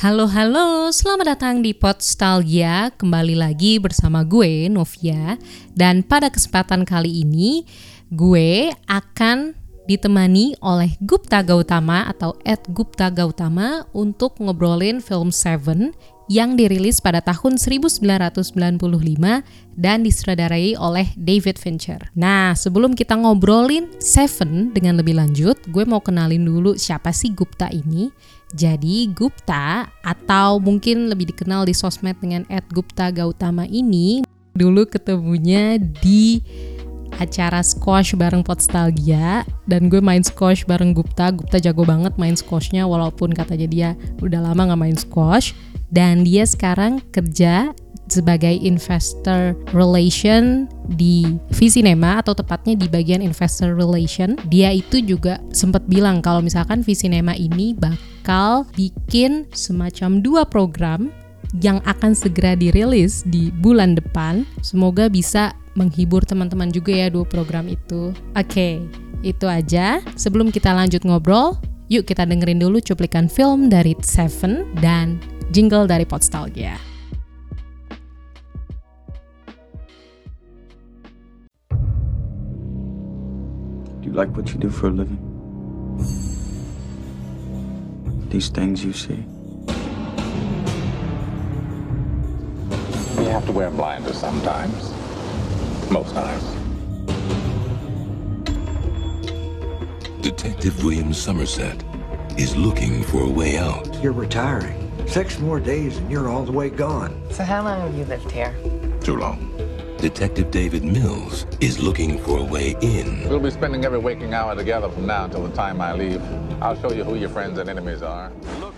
Halo halo, selamat datang di Podstalgia. Kembali lagi bersama gue Novia dan pada kesempatan kali ini gue akan ditemani oleh Gupta Gautama atau Ed Gupta Gautama untuk ngobrolin film Seven yang dirilis pada tahun 1995 dan disutradarai oleh David Fincher. Nah, sebelum kita ngobrolin Seven dengan lebih lanjut, gue mau kenalin dulu siapa sih Gupta ini. Jadi Gupta atau mungkin lebih dikenal di sosmed dengan Gupta Gautama ini dulu ketemunya di acara squash bareng Podstalgia dan gue main squash bareng Gupta. Gupta jago banget main squashnya walaupun katanya dia udah lama nggak main squash dan dia sekarang kerja sebagai investor relation di Visinema atau tepatnya di bagian investor relation. Dia itu juga sempat bilang kalau misalkan Visinema ini bakal bikin semacam dua program yang akan segera dirilis di bulan depan. Semoga bisa menghibur teman-teman juga ya dua program itu. Oke, okay, itu aja. Sebelum kita lanjut ngobrol, yuk kita dengerin dulu cuplikan film dari Seven dan jingle dari Podstalgia. Do you like what you do for a living? These things you see? You have to wear blinders sometimes. Most times. Detective William Somerset is looking for a way out. You're retiring. Six more days and you're all the way gone. So how long have you lived here? Too long. Detective David Mills is looking for a way in. We'll be spending every waking hour together from now until the time I leave. I'll show you who your friends and enemies are. Look.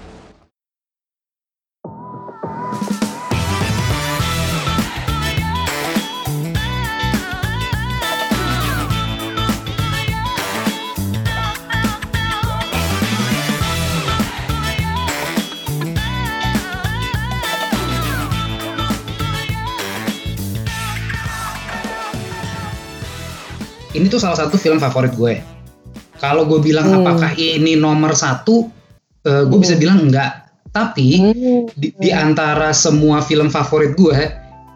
Ini tuh salah satu film favorit gue. Kalau gue bilang hmm. apakah ini nomor satu, uh, gue hmm. bisa bilang enggak. Tapi hmm. di, di antara semua film favorit gue,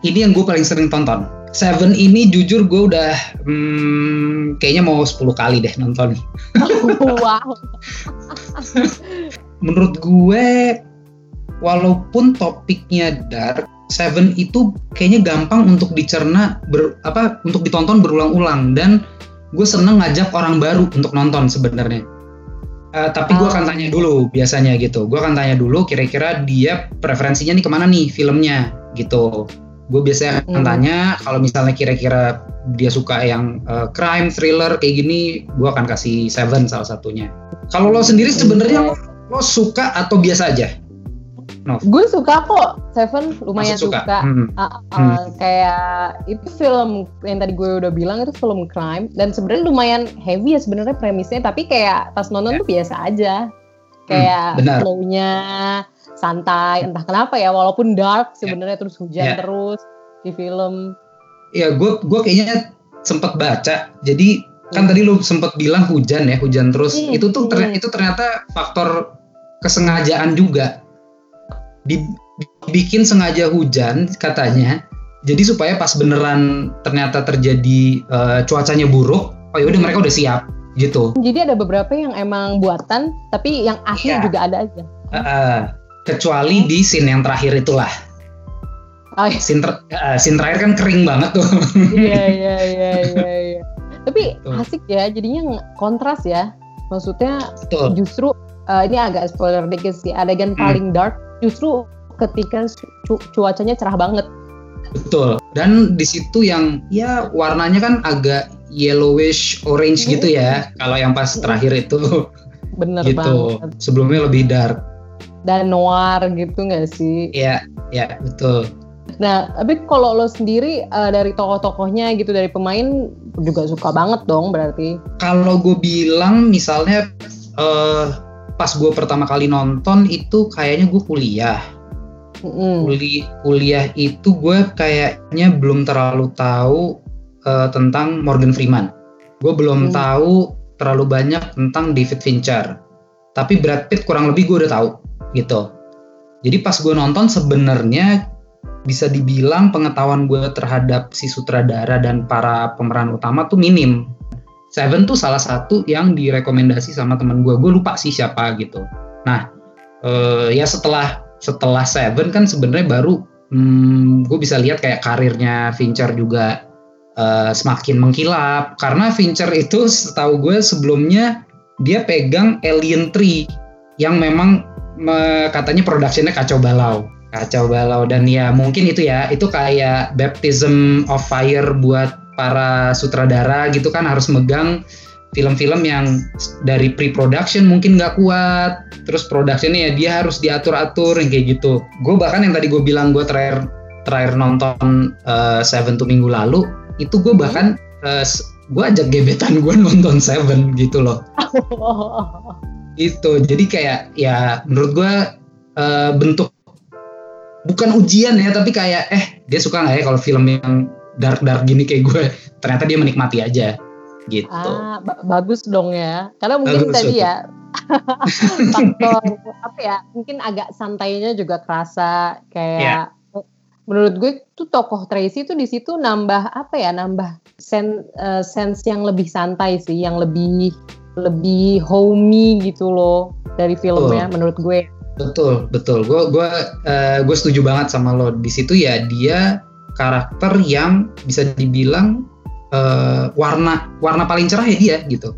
ini yang gue paling sering tonton. Seven ini jujur gue udah hmm, kayaknya mau 10 kali deh nonton. wow. Menurut gue, walaupun topiknya dark, Seven itu kayaknya gampang untuk dicerna ber, apa untuk ditonton berulang-ulang dan gue seneng ngajak orang baru untuk nonton sebenarnya. Uh, tapi gue akan oh. tanya dulu biasanya gitu. Gue akan tanya dulu kira-kira dia preferensinya nih ke mana nih filmnya gitu. Gue biasanya akan hmm. tanya kalau misalnya kira-kira dia suka yang uh, crime, thriller kayak gini, gue akan kasih Seven salah satunya. Kalau lo sendiri sebenarnya lo, lo suka atau biasa aja? No. Gue suka kok Seven lumayan Masuk suka. suka. Hmm. Uh, uh, hmm. Kayak itu film yang tadi gue udah bilang itu film crime dan sebenarnya lumayan heavy ya sebenarnya premisnya tapi kayak pas nonton yeah. tuh biasa aja. Kayak hmm, flow-nya santai entah kenapa ya walaupun dark ya. sebenarnya yeah. terus hujan yeah. terus di film. Ya gue gue kayaknya sempat baca jadi kan hmm. tadi lu sempat bilang hujan ya hujan terus hmm. itu tuh ternyata, hmm. itu ternyata faktor kesengajaan juga dibikin sengaja hujan katanya jadi supaya pas beneran ternyata terjadi uh, cuacanya buruk oh yaudah mereka udah siap gitu jadi ada beberapa yang emang buatan tapi yang asli ya. juga ada aja uh, uh, kecuali di scene yang terakhir itulah oh, iya. scene, ter, uh, scene terakhir kan kering banget tuh iya iya iya iya ya. tapi Betul. asik ya jadinya kontras ya maksudnya Betul. justru uh, ini agak spoiler dikit sih adegan hmm. paling dark justru ketika cu cuacanya cerah banget. Betul. Dan di situ yang ya warnanya kan agak yellowish orange hmm. gitu ya. Kalau yang pas terakhir itu bener gitu. banget. Sebelumnya lebih dark. Dan noir gitu nggak sih? Iya, ya betul. Nah, tapi kalau lo sendiri uh, dari tokoh-tokohnya gitu dari pemain juga suka banget dong berarti? Kalau gue bilang misalnya uh, pas gue pertama kali nonton itu kayaknya gue kuliah. Mm. Kuli, kuliah itu gue kayaknya belum terlalu tahu uh, tentang Morgan Freeman. Gue belum mm. tahu terlalu banyak tentang David Fincher. Tapi Brad Pitt kurang lebih gue udah tahu gitu. Jadi pas gue nonton sebenarnya bisa dibilang pengetahuan gue terhadap si sutradara dan para pemeran utama tuh minim. Seven tuh salah satu yang direkomendasi sama teman gue. Gue lupa sih siapa gitu. Nah, uh, ya setelah setelah Seven kan sebenarnya baru hmm, gue bisa lihat kayak karirnya Fincher juga uh, semakin mengkilap karena Fincher itu setahu gue sebelumnya dia pegang Alien 3 yang memang me, katanya productionnya kacau balau kacau balau dan ya mungkin itu ya itu kayak baptism of fire buat para sutradara gitu kan harus megang film-film yang dari pre-production mungkin nggak kuat. Terus productionnya ya dia harus diatur-atur yang kayak gitu. Gue bahkan yang tadi gue bilang gue terakhir terakhir nonton uh, Seven tuh minggu lalu itu gue bahkan uh, eh, gue ajak gebetan gue nonton Seven gitu loh. Itu jadi kayak ya menurut gue uh, bentuk bukan ujian ya tapi kayak eh dia suka nggak ya kalau film yang dark dark gini kayak gue ternyata dia menikmati aja gitu. Ah, bagus dong ya. Karena mungkin bagus, tadi betul. ya faktor apa ya, mungkin agak santainya juga kerasa kayak yeah. menurut gue tuh tokoh Tracy itu di situ nambah apa ya, nambah sen, uh, sense yang lebih santai sih, yang lebih lebih homey gitu loh dari filmnya oh. menurut gue. Betul, betul. Gue gue uh, gue setuju banget sama lo. Di situ ya dia karakter yang bisa dibilang uh, warna warna paling cerah ya dia gitu.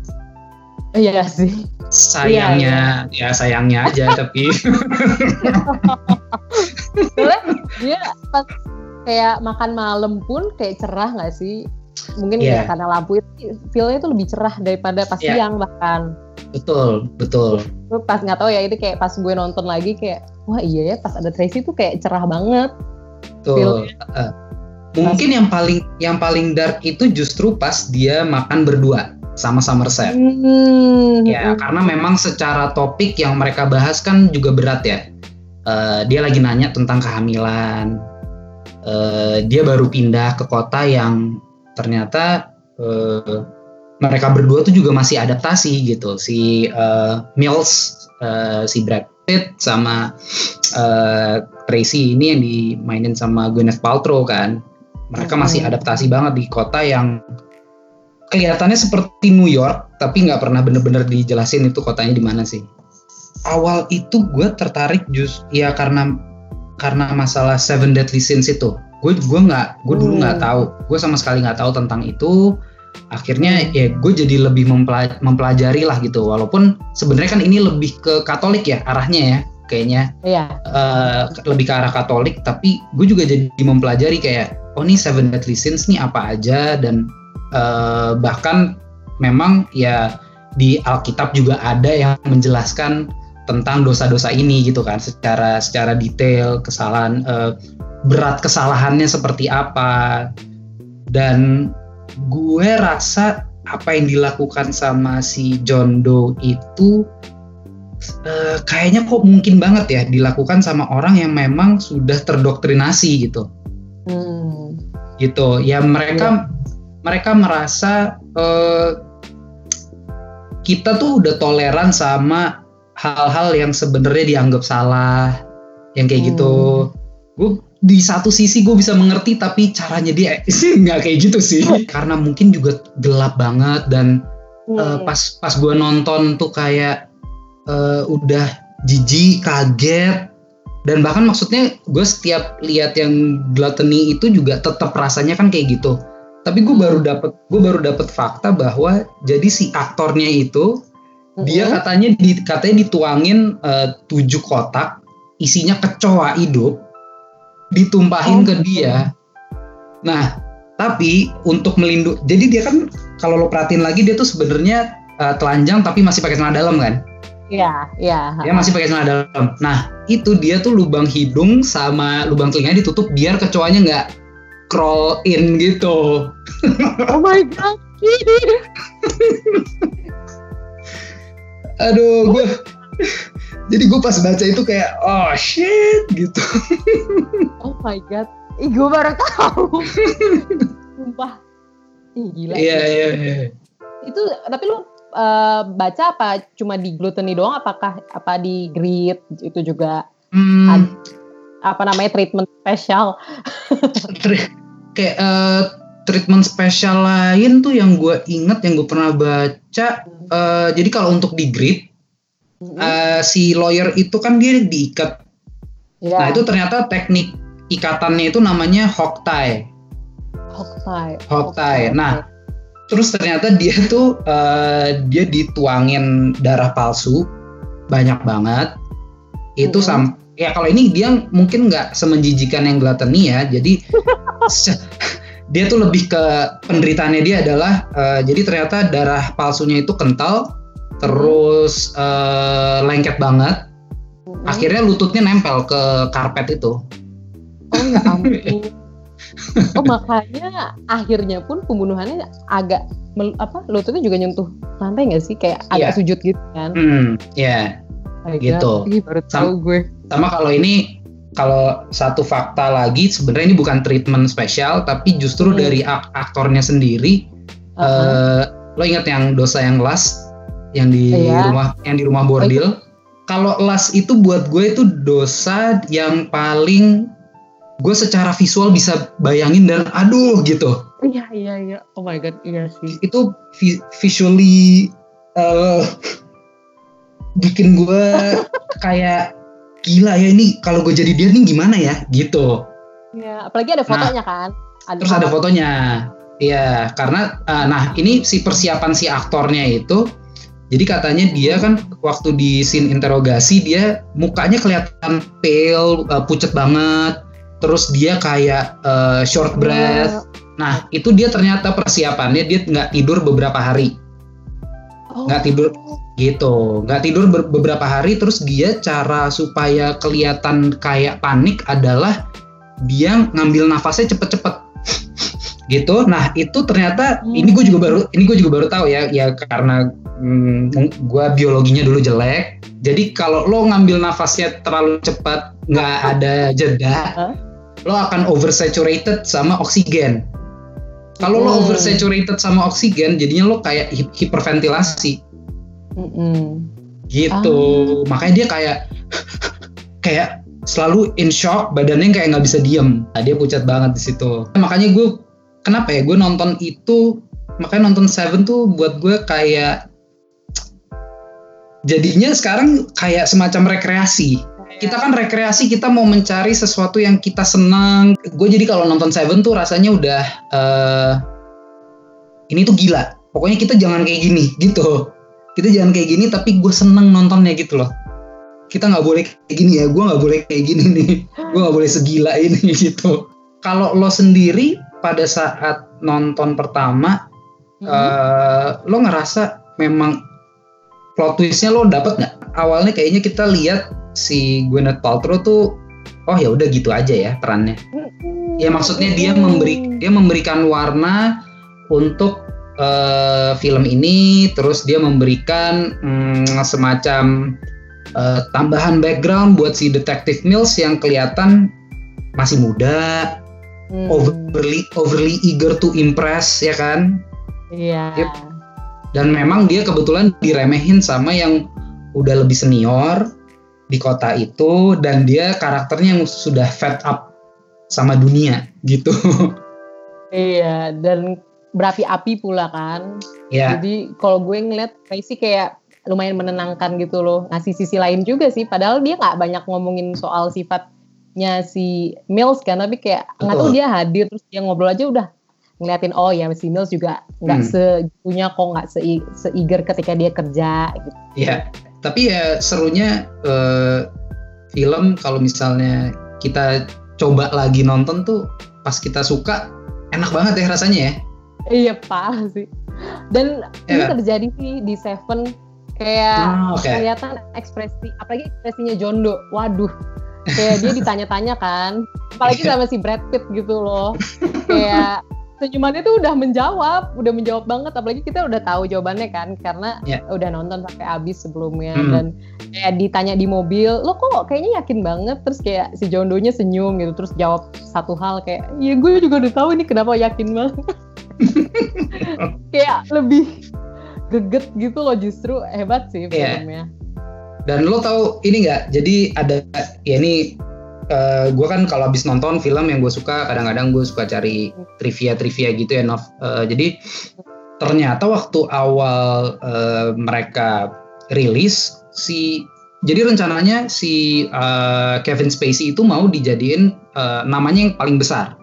Iya sih. Sayangnya iya, iya. ya sayangnya aja tapi. Soalnya dia pas kayak makan malam pun kayak cerah nggak sih? Mungkin yeah. ya karena lampu itu feelnya itu lebih cerah daripada pas yeah. siang bahkan. Betul, betul. Gue pas nggak tahu ya itu kayak pas gue nonton lagi kayak wah iya ya pas ada Tracy tuh kayak cerah banget. Betul. Uh, Mungkin yang paling yang paling dark itu justru pas dia makan berdua sama Somerset. Hmm. Ya, karena memang secara topik yang mereka bahas kan juga berat ya. Uh, dia lagi nanya tentang kehamilan. Uh, dia baru pindah ke kota yang ternyata uh, mereka berdua tuh juga masih adaptasi gitu. Si uh, Mills, uh, si Brad Pitt sama uh, Tracy ini yang dimainin sama Gwyneth Paltrow kan mereka masih adaptasi banget di kota yang kelihatannya seperti New York, tapi nggak pernah bener-bener dijelasin itu kotanya di mana sih. Awal itu gue tertarik just ya karena karena masalah Seven Deadly Sins itu. Gue gue nggak gue dulu nggak hmm. tahu, gue sama sekali nggak tahu tentang itu. Akhirnya ya gue jadi lebih mempelajari lah gitu. Walaupun sebenarnya kan ini lebih ke Katolik ya arahnya ya kayaknya. Iya. Uh, lebih ke arah Katolik, tapi gue juga jadi mempelajari kayak oh ini Seven Deadly Sins nih apa aja? Dan uh, bahkan memang ya di Alkitab juga ada yang menjelaskan tentang dosa-dosa ini gitu kan. Secara secara detail kesalahan uh, berat kesalahannya seperti apa. Dan gue rasa apa yang dilakukan sama si John Doe itu uh, kayaknya kok mungkin banget ya dilakukan sama orang yang memang sudah terdoktrinasi gitu hmm. gitu ya mereka ya. mereka merasa uh, kita tuh udah toleran sama hal-hal yang sebenarnya dianggap salah yang kayak gitu. hmm. gitu gue di satu sisi gue bisa mengerti tapi caranya dia sih nggak kayak gitu sih karena mungkin juga gelap banget dan hmm. uh, pas pas gue nonton tuh kayak uh, udah jijik kaget dan bahkan maksudnya gue setiap lihat yang gluttony itu juga tetap rasanya kan kayak gitu tapi gue baru dapet gue baru dapet fakta bahwa jadi si aktornya itu mm-hmm. dia katanya di, katanya dituangin uh, tujuh kotak isinya kecoa hidup ditumpahin oh. ke dia nah tapi untuk melindungi jadi dia kan kalau lo perhatiin lagi dia tuh sebenarnya uh, telanjang tapi masih pakai celana dalam kan Iya, iya. Dia masih pakai celana dalam. Nah, itu dia tuh lubang hidung sama lubang telinganya ditutup biar kecoanya nggak crawl in gitu. Oh my god. Aduh, gue jadi gue pas baca itu kayak oh shit gitu. oh my god. Ih, gue baru tahu. Sumpah. Ih, gila. Iya, iya, iya. Itu tapi lu uh, baca apa cuma di gluttony doang? Apakah apa di grit itu juga hmm. apa namanya treatment spesial kayak uh, treatment spesial lain tuh yang gue inget yang gue pernah baca uh, jadi kalau untuk di grid uh, si lawyer itu kan dia diikat. Yeah. nah itu ternyata teknik ikatannya itu namanya hog tie hog tie nah terus ternyata dia tuh uh, dia dituangin darah palsu banyak banget. Itu mm -hmm. sam ya kalau ini dia mungkin nggak semenjijikan yang gluttony ya jadi dia tuh lebih ke penderitaannya dia adalah uh, jadi ternyata darah palsunya itu kental terus uh, lengket banget. Akhirnya lututnya nempel ke karpet itu. Oh ya ampun oh makanya akhirnya pun pembunuhannya agak apa lututnya juga nyentuh lantai nggak sih kayak agak yeah. sujud gitu kan hmm ya yeah. gitu Ih, baru tahu sama, gue sama kalau ini kalau satu fakta lagi sebenarnya ini bukan treatment spesial tapi justru hmm. dari ak aktornya sendiri uh -huh. uh, lo ingat yang dosa yang las yang di yeah. rumah yang di rumah bordil oh, kalau las itu buat gue itu dosa yang paling gue secara visual bisa bayangin dan aduh gitu iya iya iya oh my god iya sih itu vi visually uh, bikin gue kayak gila ya ini kalau gue jadi dia nih gimana ya gitu. Ya, apalagi ada fotonya nah, kan. Ada terus ada fotonya. Iya, karena uh, nah ini si persiapan si aktornya itu jadi katanya dia kan waktu di scene interogasi dia mukanya kelihatan pale, uh, pucet banget. Terus dia kayak uh, short breath. Yeah. Nah, itu dia ternyata persiapannya dia nggak tidur beberapa hari. Nggak oh. tidur gitu nggak tidur beberapa hari terus dia cara supaya kelihatan kayak panik adalah dia ngambil nafasnya cepet-cepet gitu nah itu ternyata hmm. ini gue juga baru ini gue juga baru tahu ya ya karena hmm, gue biologinya dulu jelek jadi kalau lo ngambil nafasnya terlalu cepat nggak ada jeda huh? Lo akan oversaturated sama oksigen kalau hmm. lo oversaturated sama oksigen jadinya lo kayak hiperventilasi Mm-mm. gitu ah. makanya dia kayak kayak selalu in shock badannya kayak nggak bisa diem nah, dia pucat banget di situ makanya gue kenapa ya gue nonton itu makanya nonton Seven tuh buat gue kayak jadinya sekarang kayak semacam rekreasi kita kan rekreasi kita mau mencari sesuatu yang kita senang. Gue jadi kalau nonton Seven tuh rasanya udah uh, ini tuh gila. Pokoknya kita jangan kayak gini gitu. Kita jangan kayak gini tapi gue seneng nontonnya gitu loh. Kita nggak boleh kayak gini ya gue nggak boleh kayak gini nih. Gue nggak boleh segila ini gitu. Kalau lo sendiri pada saat nonton pertama hmm. uh, lo ngerasa memang plot twistnya lo dapet nggak? Awalnya kayaknya kita lihat si Gwyneth Paltrow tuh oh ya udah gitu aja ya perannya. Ya maksudnya dia memberi dia memberikan warna untuk uh, film ini terus dia memberikan um, semacam uh, tambahan background buat si detektif Mills yang kelihatan masih muda hmm. overly overly eager to impress ya kan? Iya. Yeah. dan memang dia kebetulan diremehin sama yang udah lebih senior di kota itu dan dia karakternya yang sudah fed up sama dunia gitu iya dan berapi-api pula kan. Yeah. Jadi kalau gue ngeliat Tracy kayak lumayan menenangkan gitu loh. Ngasih sisi lain juga sih. Padahal dia nggak banyak ngomongin soal sifatnya si Mills kan. Tapi kayak nggak tahu dia hadir terus dia ngobrol aja udah ngeliatin oh ya si Mills juga nggak hmm. segitunya kok nggak se seiger ketika dia kerja gitu. Iya. Tapi ya serunya uh, film kalau misalnya kita coba lagi nonton tuh pas kita suka enak banget ya rasanya ya. Iya parah sih. Dan yeah. ini terjadi sih di Seven. Kayak oh, okay. kelihatan ekspresi apalagi ekspresinya Jondo. Waduh. Kayak dia ditanya-tanya kan. Apalagi sama si Brad Pitt gitu loh. Kayak senyumannya tuh udah menjawab udah menjawab banget apalagi kita udah tahu jawabannya kan karena yeah. udah nonton sampai habis sebelumnya hmm. dan kayak ditanya di mobil lo kok kayaknya yakin banget terus kayak si Jondonya senyum gitu terus jawab satu hal kayak iya gue juga udah tahu ini kenapa yakin banget kayak lebih geget gitu loh justru hebat sih yeah. filmnya. Dan lo tahu ini nggak? Jadi ada ya ini uh, gue kan kalau habis nonton film yang gue suka kadang-kadang gue suka cari trivia-trivia gitu ya Nov. Uh, jadi ternyata waktu awal uh, mereka rilis si jadi rencananya si uh, Kevin Spacey itu mau dijadiin uh, namanya yang paling besar.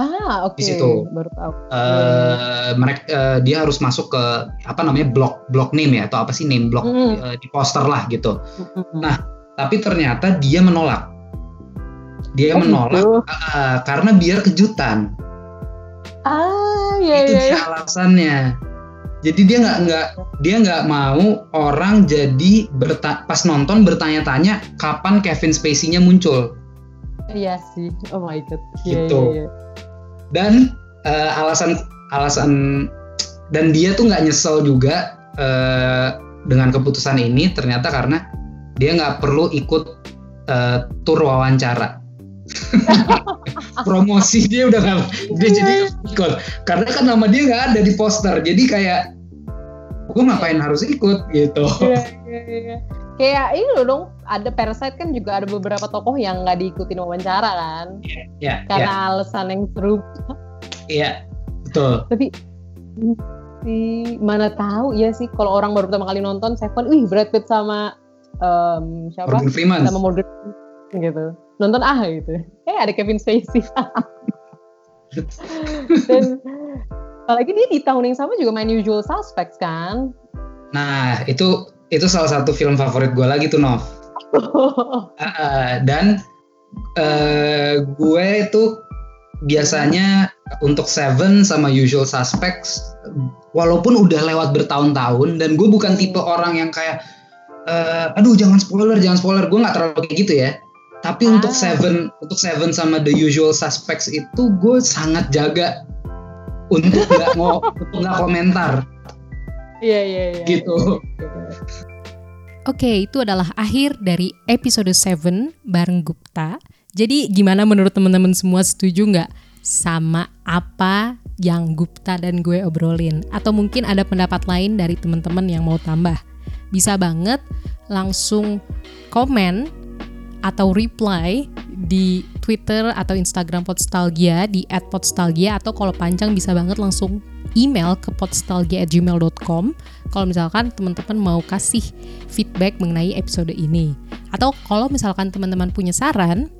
Ah, oke. Okay. Di situ. Baru tahu. Uh, mereka uh, dia harus masuk ke apa namanya block block name ya atau apa sih name block mm. uh, di poster lah gitu. Mm. Nah, tapi ternyata dia menolak. Dia oh, menolak gitu. uh, karena biar kejutan. Ah, iya itu iya. Itu iya. alasannya. Jadi dia nggak nggak dia nggak mau orang jadi berta pas nonton bertanya-tanya kapan Kevin Spacey-nya muncul. Iya sih. Oh my god. Iya, gitu. Yeah, yeah, yeah. Dan uh, alasan alasan dan dia tuh nggak nyesel juga uh, dengan keputusan ini ternyata karena dia nggak perlu ikut uh, tur wawancara. promosi dia udah gak dia jadi ikut. Karena kan nama dia nggak ada di poster. Jadi kayak gue ngapain harus ikut? Gitu. Iya, iya, iya. kayak ini loh dong ada Parasite kan juga ada beberapa tokoh yang nggak diikutin wawancara kan? Yeah, yeah, karena yeah. alasan yang seru. Iya yeah, betul. Tapi si mana tahu ya sih kalau orang baru pertama kali nonton Seven wih Brad Pitt sama um, siapa? Morgan Freeman. Sama Morgan gitu nonton ah gitu. Eh ada Kevin Spacey dan apalagi dia di tahun yang sama juga main Usual Suspects kan? Nah itu itu salah satu film favorit gue lagi tuh Nov. Uh, dan uh, gue itu biasanya untuk Seven sama Usual Suspects walaupun udah lewat bertahun-tahun dan gue bukan tipe orang yang kayak uh, aduh jangan spoiler jangan spoiler. Gue nggak terlalu kayak gitu ya tapi ah. untuk Seven, untuk Seven sama The Usual Suspects itu gue sangat jaga untuk nggak mau untuk nggak komentar. Iya iya iya. Gitu. Oke, itu adalah akhir dari episode 7 bareng Gupta. Jadi gimana menurut teman-teman semua setuju nggak sama apa yang Gupta dan gue obrolin? Atau mungkin ada pendapat lain dari teman-teman yang mau tambah? Bisa banget langsung komen atau reply di Twitter atau Instagram Podstalgia di @podstalgia atau kalau panjang bisa banget langsung email ke podstalgia@gmail.com kalau misalkan teman-teman mau kasih feedback mengenai episode ini. Atau kalau misalkan teman-teman punya saran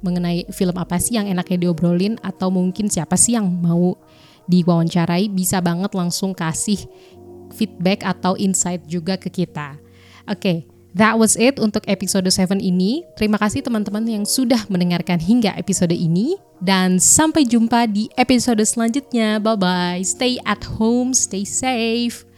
mengenai film apa sih yang enaknya diobrolin atau mungkin siapa sih yang mau diwawancarai bisa banget langsung kasih feedback atau insight juga ke kita. Oke, okay, That was it untuk episode 7 ini. Terima kasih teman-teman yang sudah mendengarkan hingga episode ini. Dan sampai jumpa di episode selanjutnya. Bye-bye. Stay at home, stay safe.